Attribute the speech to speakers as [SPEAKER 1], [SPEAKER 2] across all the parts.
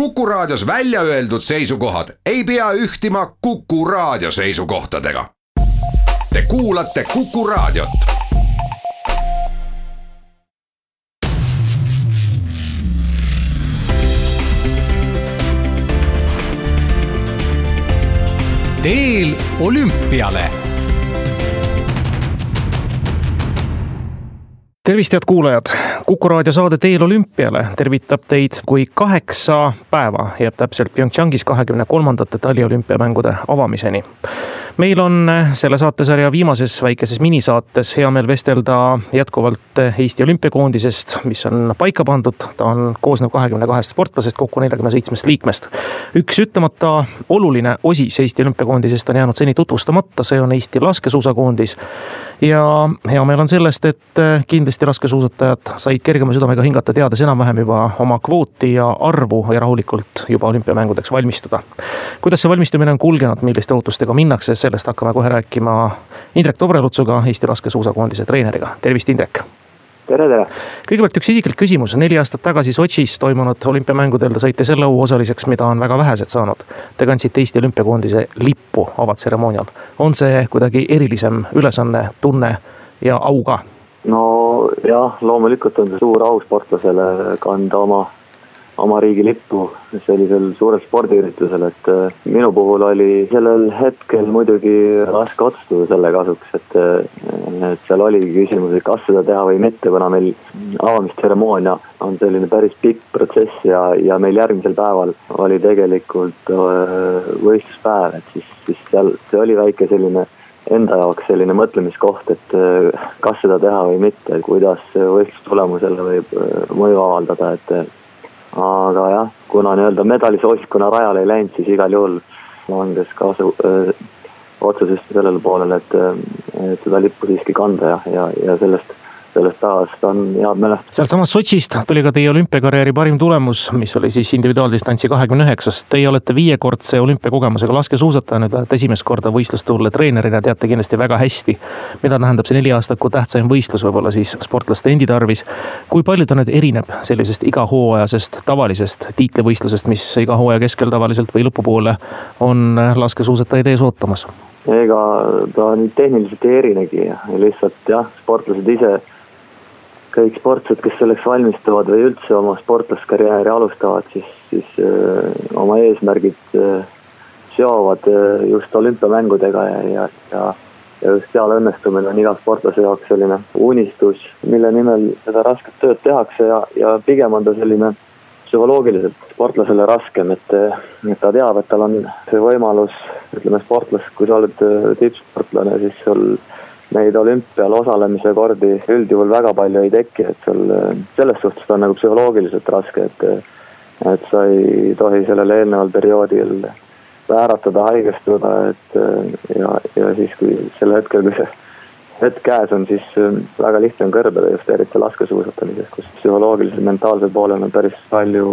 [SPEAKER 1] Kuku Raadios välja öeldud seisukohad ei pea ühtima Kuku Raadio seisukohtadega. Te kuulate Kuku Raadiot.
[SPEAKER 2] teel olümpiale tervist, head kuulajad. kuku raadio saade Teel olümpiale tervitab teid, kui kaheksa päeva jääb täpselt PyeongChangis kahekümne kolmandate taliolümpiamängude avamiseni meil on selle saatesarja viimases väikeses minisaates hea meel vestelda jätkuvalt Eesti olümpiakoondisest, mis on paika pandud. ta on, koosneb kahekümne kahest sportlasest, kokku neljakümne seitsmest liikmest. üks ütlemata oluline osis Eesti olümpiakoondisest on jäänud seni tutvustamata, see on Eesti laskesuusakoondis. ja hea meel on sellest, et kindlasti laskesuusatajad said kergema südamega hingata, teades enam-vähem juba oma kvooti ja arvu ja rahulikult juba olümpiamängudeks valmistuda. kuidas see valmistumine on kulgenud, milliste ootustega minnakse? Sellest hakkame kohe rääkima Indrek Tobrelutsuga, Eesti laskesuusakoondise treeneriga, tervist, Indrek
[SPEAKER 3] tere, tere!
[SPEAKER 2] kõigepealt üks isiklik küsimus, neli aastat tagasi Sotšis toimunud olümpiamängudel te saite selle au osaliseks, mida on väga vähesed saanud. Te kandsite Eesti olümpiakoondise lippu avatseremoonial. on see kuidagi erilisem ülesanne, tunne ja au ka?
[SPEAKER 3] no jah, loomulikult on see suur au sportlasele kanda oma oma riigi lippu sellisel suurel spordiüritusel, et äh, minu puhul oli sellel hetkel muidugi raske otsustada selle kasuks, et, äh, et seal oligi küsimus, et kas seda teha või mitte, kuna meil avamistseremoonia on selline päris pikk protsess ja, ja meil järgmisel päeval oli tegelikult äh, võistluspäev, et siis, siis seal, see oli väike selline enda jaoks selline mõtlemiskoht, et kas seda teha või mitte, kuidas võistlustulemusele võib mõju avaldada, et aga jah, kuna nii-öelda medalisoostkonna rajale ei läinud, siis igal juhul langes kasu öö, otsus just sellele poolele, et, et seda lippu siiski kanda ja, ja, ja sellest sellest päevast on head mälestused.
[SPEAKER 2] sealtsamast Sotšist tuli ka teie olümpiakarjääri parim tulemus, mis oli siis individuaaldistantsi kahekümne üheksas. Teie olete viiekordse olümpiakogemusega laskesuusataja, nüüd olete esimest korda võistlustuule treenerina, teate kindlasti väga hästi, mida tähendab see neli aastat kui tähtsaim võistlus võib-olla siis sportlaste endi tarvis. kui palju ta nüüd erineb sellisest igahooajasest tavalisest tiitlivõistlusest, mis iga hooaja keskel tavaliselt või lõpupoole on laskesuusatajaid ees ootamas?
[SPEAKER 3] ega ta nüüd tehniliselt ei erinegi, lihtsalt jah, sportlased ise kõik sportlased, kes selleks valmistuvad või üldse oma sportlaskarjääri alustavad, siis, siis öö, äh, oma eesmärgid öö, äh, seovad öö, äh, just olümpiamängudega ja, ja, ja, ja just seal õnnestumine on iga sportlase jaoks selline unistus, mille nimel seda rasket tööd tehakse ja, ja pigem on ta selline psühholoogiliselt sportlasele raskem, et, et ta teab, et tal on see võimalus, ütleme sportlas, kui sa oled tippsportlane, siis sul neid olümpial osalemise kordi üldjuhul väga palju ei teki, et sul selles suhtes on nagu psühholoogiliselt raske, et et sa ei tohi sellel eelneval perioodil vääratada, haigestuda, et ja, ja siis, kui sel hetkel, kui see hetk käes on, siis väga lihtne on kõrbeda just eriti laskesuusatamises, kus psühholoogiliselt, mentaalsel poolel on päris palju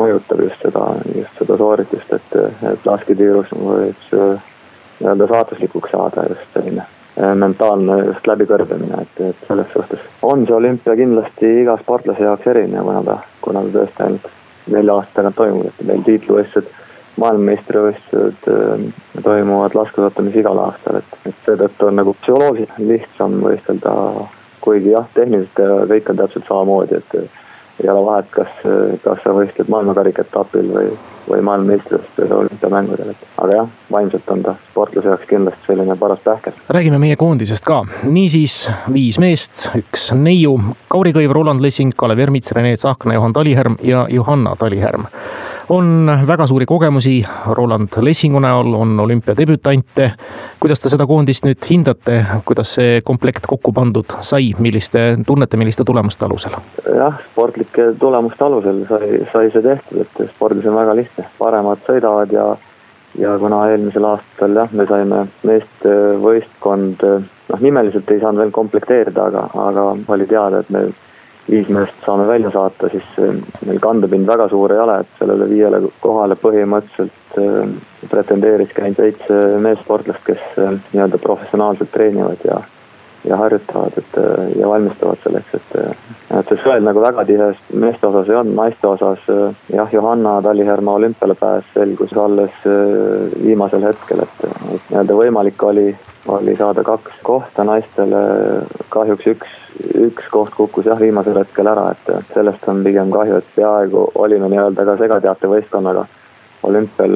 [SPEAKER 3] mõjutab just seda, just seda sooritust, et, et lasketiirus võib nii-öelda saatuslikuks saada just selline mentaalne just läbikõrbemine, et, et selles suhtes. On see olümpia kindlasti iga sportlase jaoks erinev, kuna ta, kuna ta tõesti ainult nelja aasta tagant toimub, et meil tiitlivõistlused, maailmameistrivõistlused äh, toimuvad laskesuusatamises igal aastal, et, et seetõttu on nagu psühholoogiliselt lihtsam võistelda, kuigi jah, tehniliselt kõik on täpselt samamoodi, et ei ole vahet, kas, kas sa võistled maailmakarika etapil või või maailmameistrivõistlustel olümpiamängudel, et aga jah, vaimselt on ta sportlase jaoks kindlasti selline paras pähkel.
[SPEAKER 2] räägime meie koondisest ka, niisiis viis meest, üks neiu, Kauri Kõiv, Roland Lessing, Kalev Ermits, Rene Tsahkna, Juhan Talihärm ja Johanna Talihärm on väga suuri kogemusi Roland Lessingu näol, on olümpiadebütante. kuidas te seda koondist nüüd hindate, kuidas see komplekt kokku pandud sai, milliste tunnete, milliste tulemuste alusel?
[SPEAKER 3] jah, sportlike tulemuste alusel sai, sai see tehtud, et spordis on väga lihtne, paremad sõidavad ja ja kuna eelmisel aastal jah, me saime meeste võistkond, noh nimeliselt ei saanud veel komplekteerida, aga, aga oli teada, et me viis meest saame välja saata, siis äh, meil kandepind väga suur ei ole, et sellele viiele kohale põhimõtteliselt äh, pretendeeriski ainult seitse meessportlast, kes äh, nii-öelda professionaalselt treenivad ja ja harjutavad, et ja valmistuvad selleks, et, et see sõel nagu väga tihe meeste osas ei olnud, naiste osas jah, Johanna Talliherma olümpiale pääs selgus alles viimasel hetkel, et, et nii-öelda võimalik oli, oli saada kaks kohta naistele, kahjuks üks, üks koht kukkus jah, viimasel hetkel ära, et sellest on pigem kahju, et peaaegu olime nii-öelda ka segateate võistkonnaga. Olümpial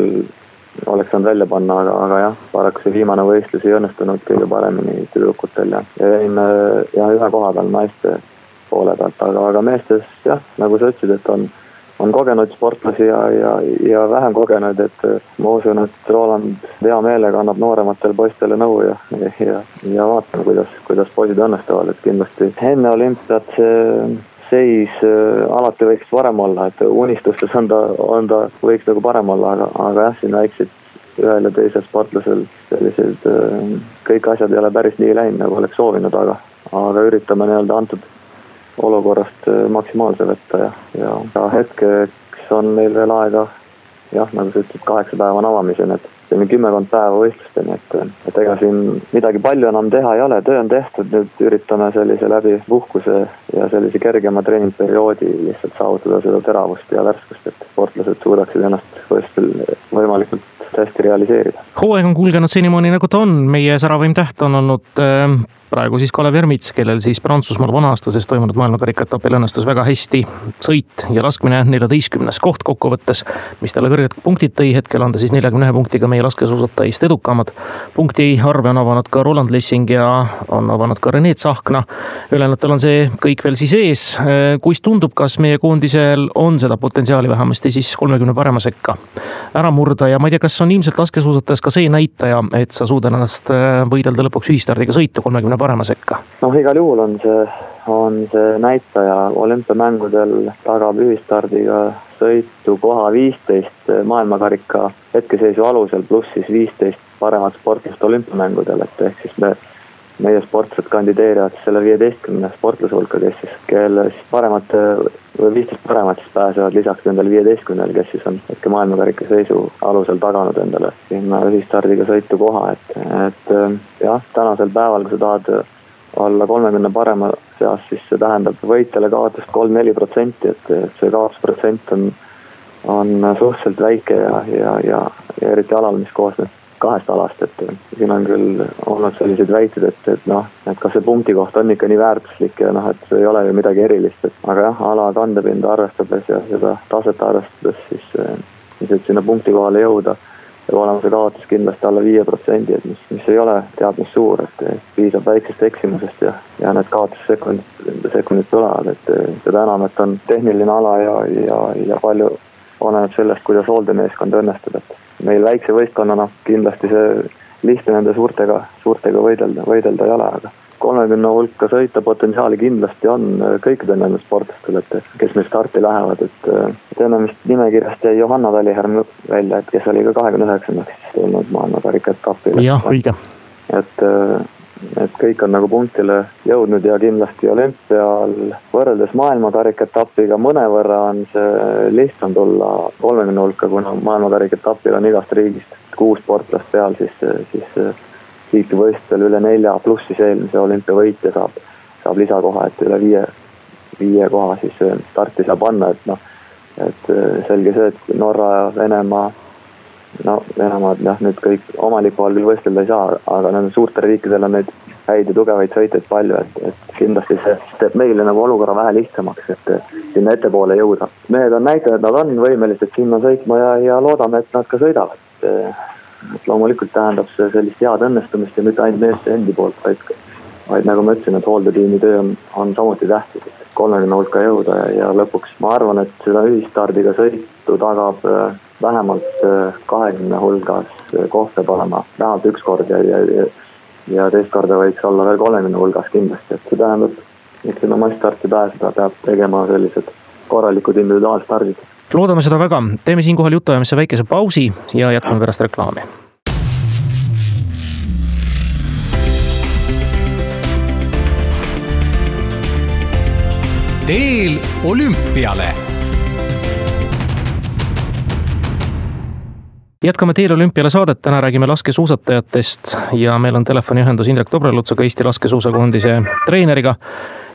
[SPEAKER 3] oleks saanud välja panna, aga, aga jah, paraku see viimane võistlus ei õnnestunud kõige paremini tüdrukutel ja, ja jäime jah ühe koha peal naiste poole pealt, aga, aga meestes jah, nagu sa ütlesid, et on, on kogenud sportlasi ja, ja, ja vähem kogenud, et ma usun, et Roland hea meelega annab noorematele poistele nõu ja, ja, ja, vaatame, kuidas, kuidas poisid õnnestuvad, et kindlasti enne olümpiat see seis äh, alati võiks parem olla, et unistustes on ta, on ta, võiks nagu parem olla, aga, aga jah, siin väikseid ühel ja teisel sportlasel sellised, äh, kõik asjad ei ole päris nii läinud, nagu oleks soovinud, aga, aga üritame nii-öelda antud olukorrast äh, maksimaalse võtta ja, ja, ja hetkeks on meil veel aega jah, nagu sa ütled, kaheksa päeva on avamiseni, et selline kümmekond päeva võistlusteni, et, et ega siin midagi palju enam teha ei ole, töö on tehtud, nüüd üritame sellise läbi puhkuse ja sellise kergema treeningperioodi lihtsalt saavutada seda teravust ja värskust, et sportlased suudaksid ennast võistlustel võimalikult hästi realiseerida.
[SPEAKER 2] hooaeg on kulgenud senimaani nagu ta on, meie säravaim täht on olnud äh praegu siis Kalev Ermits, kellel siis Prantsusmaal vana-aastases toimunud maailmakarikaetapil õnnestus väga hästi sõit ja laskmine neljateistkümnes koht kokkuvõttes, mis talle kõrged punktid tõi, hetkel on ta siis neljakümne ühe punktiga meie laskesuusatajist edukamad. punkti arve on avanud ka Roland Lessing ja on avanud ka Rene Tsahkna. ülejäänutel on see kõik veel siis ees. kuis tundub, kas meie koondisel on seda potentsiaali vähemasti siis kolmekümne parema sekka ära murda ja ma ei tea, kas on ilmselt laskesuusatajas ka see näitaja, et sa suudad ennast võidelda lõpuks ühistardiga sõitu kolmekümne parema sekka?
[SPEAKER 3] noh, igal juhul on see, on see näitaja olümpiamängudel tagab ühistardiga sõitu koha viisteist maailmakarika hetkeseisu alusel, pluss siis viisteist paremat sportlast olümpiamängudel, et ehk siis me meie sportlased kandideerivad selle viieteistkümne sportlase hulka, kes siis, kelle siis paremate või viisteist paremat siis pääsevad lisaks nendele viieteistkümnele, kes siis on hetke maailmakarika seisu alusel taganud endale sinna ühistardiga sõitu koha, et, et jah, tänasel päeval, kui sa tahad olla kolmekümne parema seas, siis see tähendab võitjale kaotust kolm-neli protsenti, et see kaotusprotsent on, on suhteliselt väike ja, ja, ja, ja eriti alal, mis koosneb kahest alast, et siin on küll olnud selliseid väiteid, et, et noh, et kas see punktikoht on ikka nii väärtuslik ja noh, et ei ole ju midagi erilist, et aga jah, ala kandepinda arvestades ja seda taset arvestades, siis, siis et sinna punkti kohale jõuda, peab olema see kaotus kindlasti alla viie protsendi, et mis, mis ei ole teab mis suur, et piisab väiksest eksimusest ja, ja need kaotussekundid, sekundid tulevad, et seda enam, et on tehniline ala ja, ja, ja palju oleneb sellest, kuidas hooldemeeskond õnnestub, et meil väikse võistkonnana kindlasti see lihtne nende suurtega, suurtega võidelda, võidelda ei ole, aga kolmekümne hulka sõita potentsiaali kindlasti on äh, kõikidel nendel sportlastel, et kes meil starti lähevad, et, äh, vist nimekirjast jäi Johanna Talihärm välja, et kes oli ka kahekümne üheksandaks tulnud maailmakarika etapile.
[SPEAKER 2] jah, õige.
[SPEAKER 3] et äh, et kõik on nagu punktile jõudnud ja kindlasti olümpial võrreldes maailmakarikaetapiga mõnevõrra on see lihtsam tulla kolmekümne hulka, kuna maailmakarikaetapil on igast riigist kuus sportlast peal, siis, siis tiitlivõistlustel üle nelja pluss siis eelmise olümpiavõitja saab, saab lisakoha, et üle viie, viie koha siis starti saab panna, et noh, et selge see, et Norra Venemaa no Venemaad jah, nüüd kõik oma lipu all küll võistelda ei saa, aga nendel suurtel riikidel on neid häid ja tugevaid sõitjaid palju, et, et kindlasti see teeb meile nagu olukorra vähe lihtsamaks, et sinna ettepoole jõuda. mehed on näidanud, et nad on võimelised sinna sõitma ja, ja loodame, et nad ka sõidavad. et loomulikult tähendab see sellist head õnnestumist ja mitte ainult meeste endi poolt, vaid, vaid nagu ma ütlesin, et hooldetiimi töö on, on samuti tähtis, et kolmekümne hulka jõuda ja, ja lõpuks ma arvan, et seda ühistardiga sõitu tagab vähemalt äh, kahekümne hulgas äh, koht peab olema vähemalt üks kord ja, ja, ja, ja teist korda võiks olla veel kolmekümne hulgas kindlasti, et see tähendab, et sinna massstarti pääseda, peab tegema sellised korralikud individuaalstardid.
[SPEAKER 2] loodame seda väga, teeme siinkohal jutuajamisse väikese pausi ja jätkame pärast reklaami.
[SPEAKER 1] teel olümpiale
[SPEAKER 2] jätkame Teel olümpiale saadet, täna räägime laskesuusatajatest ja meil on telefoniühendus Indrek Dobrelutsaga, Eesti laskesuusakoondise treeneriga.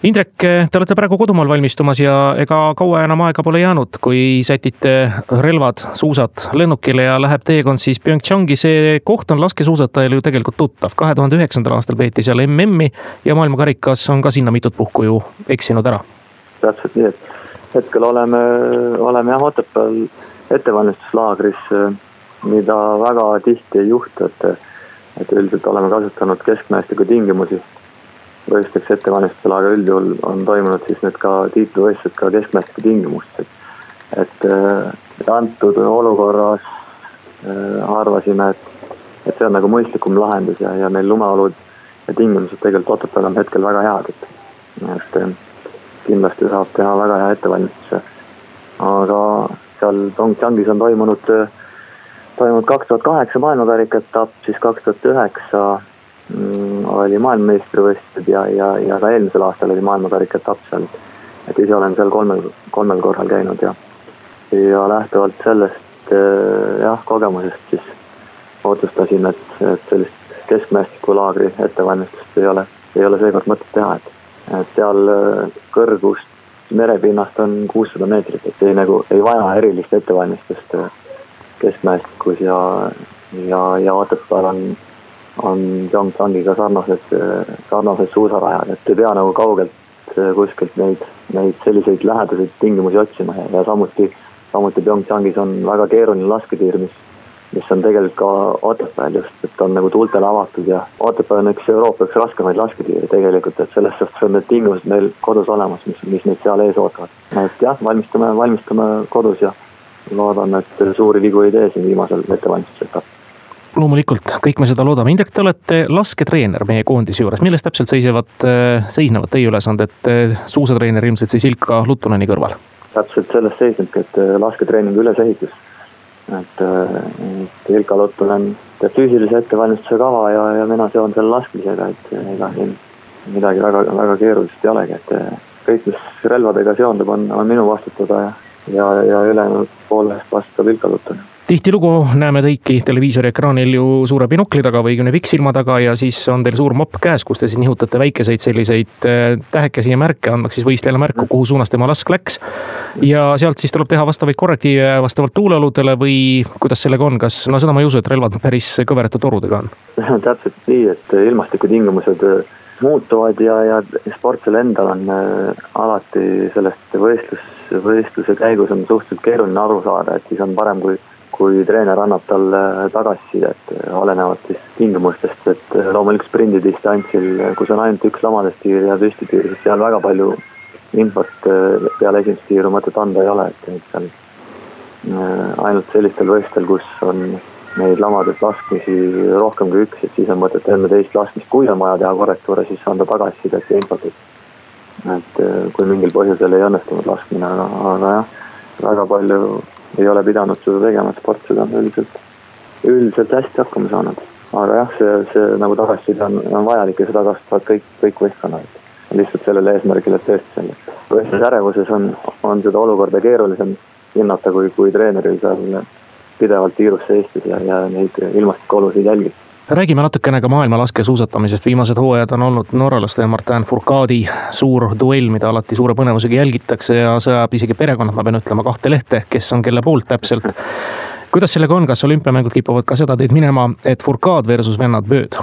[SPEAKER 2] Indrek, te olete praegu kodumaal valmistumas ja ega kaua enam aega pole jäänud, kui sätite relvad, suusad lennukile ja läheb teekond siis Pyeongchangi. see koht on laskesuusatajale ju tegelikult tuttav, kahe tuhande üheksandal aastal peeti seal MM-i ja maailmakarikas on ka sinna mitut puhku ju eksinud ära.
[SPEAKER 3] täpselt nii, et hetkel oleme, oleme jah Otepääl ettevalmistuslaagris mida väga tihti ei juhtu, et, et üldiselt oleme kasutanud keskmäestiku tingimusi võistlusteks ettevalmistusel, aga üldjuhul on toimunud siis need ka tiitlivõistlused ka keskmäestiku tingimustes. et, et antud olukorras äh, arvasime, et, et see on nagu mõistlikum lahendus ja, ja meil lumeolud ja tingimused tegelikult Otepääl on hetkel väga head, et, et kindlasti saab teha väga hea ettevalmistuse. aga seal Pyeongchangis on toimunud äh, toimunud kaks tuhat kaheksa maailmakarika etapp, siis kaks tuhat üheksa mm, oli maailmameistrivõistlused ja, ja, ja ka eelmisel aastal oli maailmakarika etapp seal. et ise olen seal kolmel, kolmel korral käinud ja, ja lähtuvalt sellest eh, jah, kogemusest siis otsustasin, et, et sellist keskmäestiku laagri ettevalmistust ei ole, ei ole seekord mõtet teha, et, et seal eh, kõrgust merepinnast on kuussada meetrit, et ei nagu, ei vaja erilist ettevalmistust keskmäestikus ja, ja, ja Otepääl on, on Pyeongchangiga sarnased, sarnased suusarajad, et ei pea nagu kaugelt eh, kuskilt neid, neid selliseid lähedaseid tingimusi otsima ja, ja samuti, samuti Pyeongchangis on väga keeruline lasketiir, mis, mis on tegelikult ka Otepääl just, et on nagu tuultele avatud ja Otepää on üks Euroopa üks raskemaid lasketiire tegelikult, et selles suhtes on need tingimused meil kodus olemas, mis, mis meid seal ees ootavad. et jah, valmistume, valmistume kodus ja loodan, et suuri vigu ei tee siin viimasel ettevalmistusetapil
[SPEAKER 2] loomulikult, kõik me seda loodame. Indrek, te olete lasketreener meie koondise juures, milles täpselt seisnevad, seisnevad teie ülesanded suusatreener ilmselt siis Ilka Luttuneni kõrval?
[SPEAKER 3] täpselt selles seisnebki, et lasketreeningu ülesehitus. et, et Ilka Luttunen teeb füüsilise ettevalmistuse kava ja, ja mina seon selle laskmisega, et ega siin midagi väga, väga keerulist ei olegi, et kõik, mis relvadega seondub, on, on minu vastutada ja ja, ja ülejäänud poole eest vastutab Ilka Luton
[SPEAKER 2] tihtilugu näeme teiki televiisori ekraanil ju suure binokli taga või kümne pikksilma taga ja siis on teil suur mopp käes, kus te siis nihutate väikeseid selliseid äh, tähekesi ja märke, andmaks siis võistlejale märku, kuhu suunas tema lask läks. ja sealt siis tuleb teha vastavaid korrektiive vastavalt tuuleoludele või kuidas sellega on, kas, no seda ma ei usu, et relvad päris kõverate torudega on?
[SPEAKER 3] täpselt nii, et ilmastikutingimused äh, muutuvad ja, ja sportlasel endal on äh, alati sellest võistlus võistluse käigus on suhteliselt keeruline aru saada, et siis on parem, kui, kui treener annab talle tagasisidet, olenevalt siis tingimustest, et loomulikult sprindidistantsil, kus on ainult üks lamadestiir ja püstitiir, siis seal väga palju infot äh, peale esimest tiiru mõtet anda ei ole, et seal äh, ainult sellistel võistlustel, kus on neid lamadest laskmisi rohkem kui üks, et siis on mõtet enne teist laskmist, kui on vaja teha korrektuure, siis anda tagasisidet ja infot, et et äh, kui mingil põhjusel ei õnnestunud laskmine, aga, aga jah, väga palju ei ole pidanud seda tegema, et sportlased on üldiselt, üldiselt hästi hakkama saanud. aga jah, see, see nagu tagasiside on, on vajalik ja seda kasutavad kõik, kõik võistkonnad. lihtsalt sellel eesmärgil, et tõesti selles võistlusärevuses on, on seda olukorda keerulisem hinnata, kui, kui treeneril seal pidevalt tiirus seistes ja, ja neid ilmastikuolusid jälgib
[SPEAKER 2] räägime natukene ka maailma laskesuusatamisest, viimased hooajad on olnud norralaste ja Martin Fourcadi suur duell, mida alati suure põnevusega jälgitakse ja see ajab isegi perekonnad, ma pean ütlema, kahte lehte, kes on kelle poolt täpselt. kuidas sellega on, kas olümpiamängud kipuvad ka seda teed minema, et Fourcade versus vennad Bööd?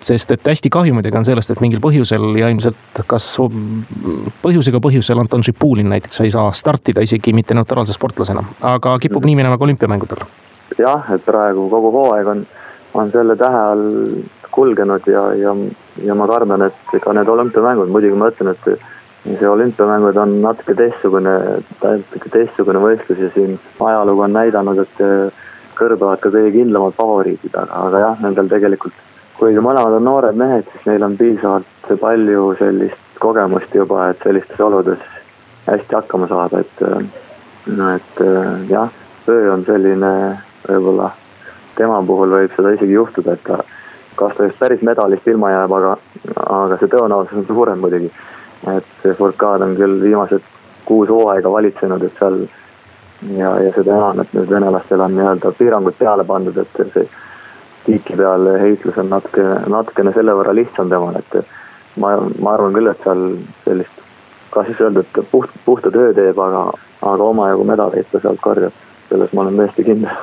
[SPEAKER 2] sest et hästi kahju muidugi on sellest, et mingil põhjusel ja ilmselt kas põhjusega põhjusel Anton Šipulin näiteks ei saa startida isegi mitte neutraalse sportlasena, aga kipub nii minema ka olümpiamängudel.
[SPEAKER 3] jah, et praegu kogu hooaeg on on selle tähe all kulgenud ja, ja, ja ma kardan, et ka need olümpiamängud, muidugi ma ütlen, et see olümpiamängud on natuke teistsugune, natuke teistsugune võistlus ja siin ajalugu on näidanud, et kõrbevad ka kõige kindlamad favoriidid, aga, aga jah, nendel tegelikult, kuigi mõlemad on noored mehed, siis neil on piisavalt palju sellist kogemust juba, et sellistes oludes hästi hakkama saada, et no et jah, öö on selline võib-olla tema puhul võib seda isegi juhtuda, et ta, kas ta just päris medalist ilma jääb, aga, aga see tõenäosus on suurem muidugi. et see Furcade on küll viimased kuus hooaega valitsenud, et seal ja, ja seda enam, et nüüd venelastel on nii-öelda piirangud peale pandud, et see tiiki peal heitlus on natuke, natukene selle võrra lihtsam temal, et ma, ma arvan küll, et seal sellist, kas siis öelda, et puht, puhta töö teeb, aga, aga omajagu medaleid ta sealt korjab, selles ma olen täiesti kindel.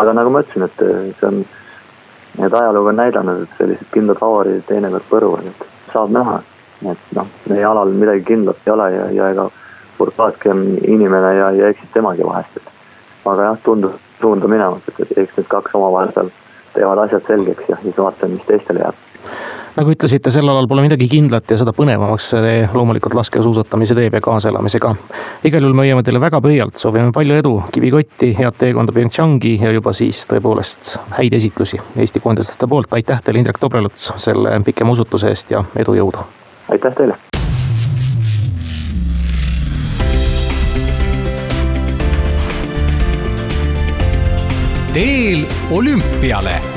[SPEAKER 3] Aga nagu ma ütlesin, et see on, need ajalugu on näidanud, et sellised kindlad favoriidid teinekord põruvad, et saab näha. et noh, meie alal midagi kindlat ei ole ja, ja ega Burkatski on inimene ja, ja eksib temagi vahest, et aga jah, tundub suunda minemas, et, et eks need kaks omavahel seal teevad asjad selgeks ja siis vaatame, mis teistele jääb
[SPEAKER 2] nagu ütlesite, sel alal pole midagi kindlat ja seda põnevamaks see loomulikult laskesuusatamise teeb ja kaasaelamisega. igal juhul me hoiame teile väga pöialt, soovime palju edu, kivikotti, head teekonda PyeongChangi ja juba siis tõepoolest häid esitlusi Eesti koondislaste poolt. aitäh teile, Indrek Tobreluts, selle pikema usutuse eest ja edu, jõudu!
[SPEAKER 3] aitäh teile!
[SPEAKER 4] teel olümpiale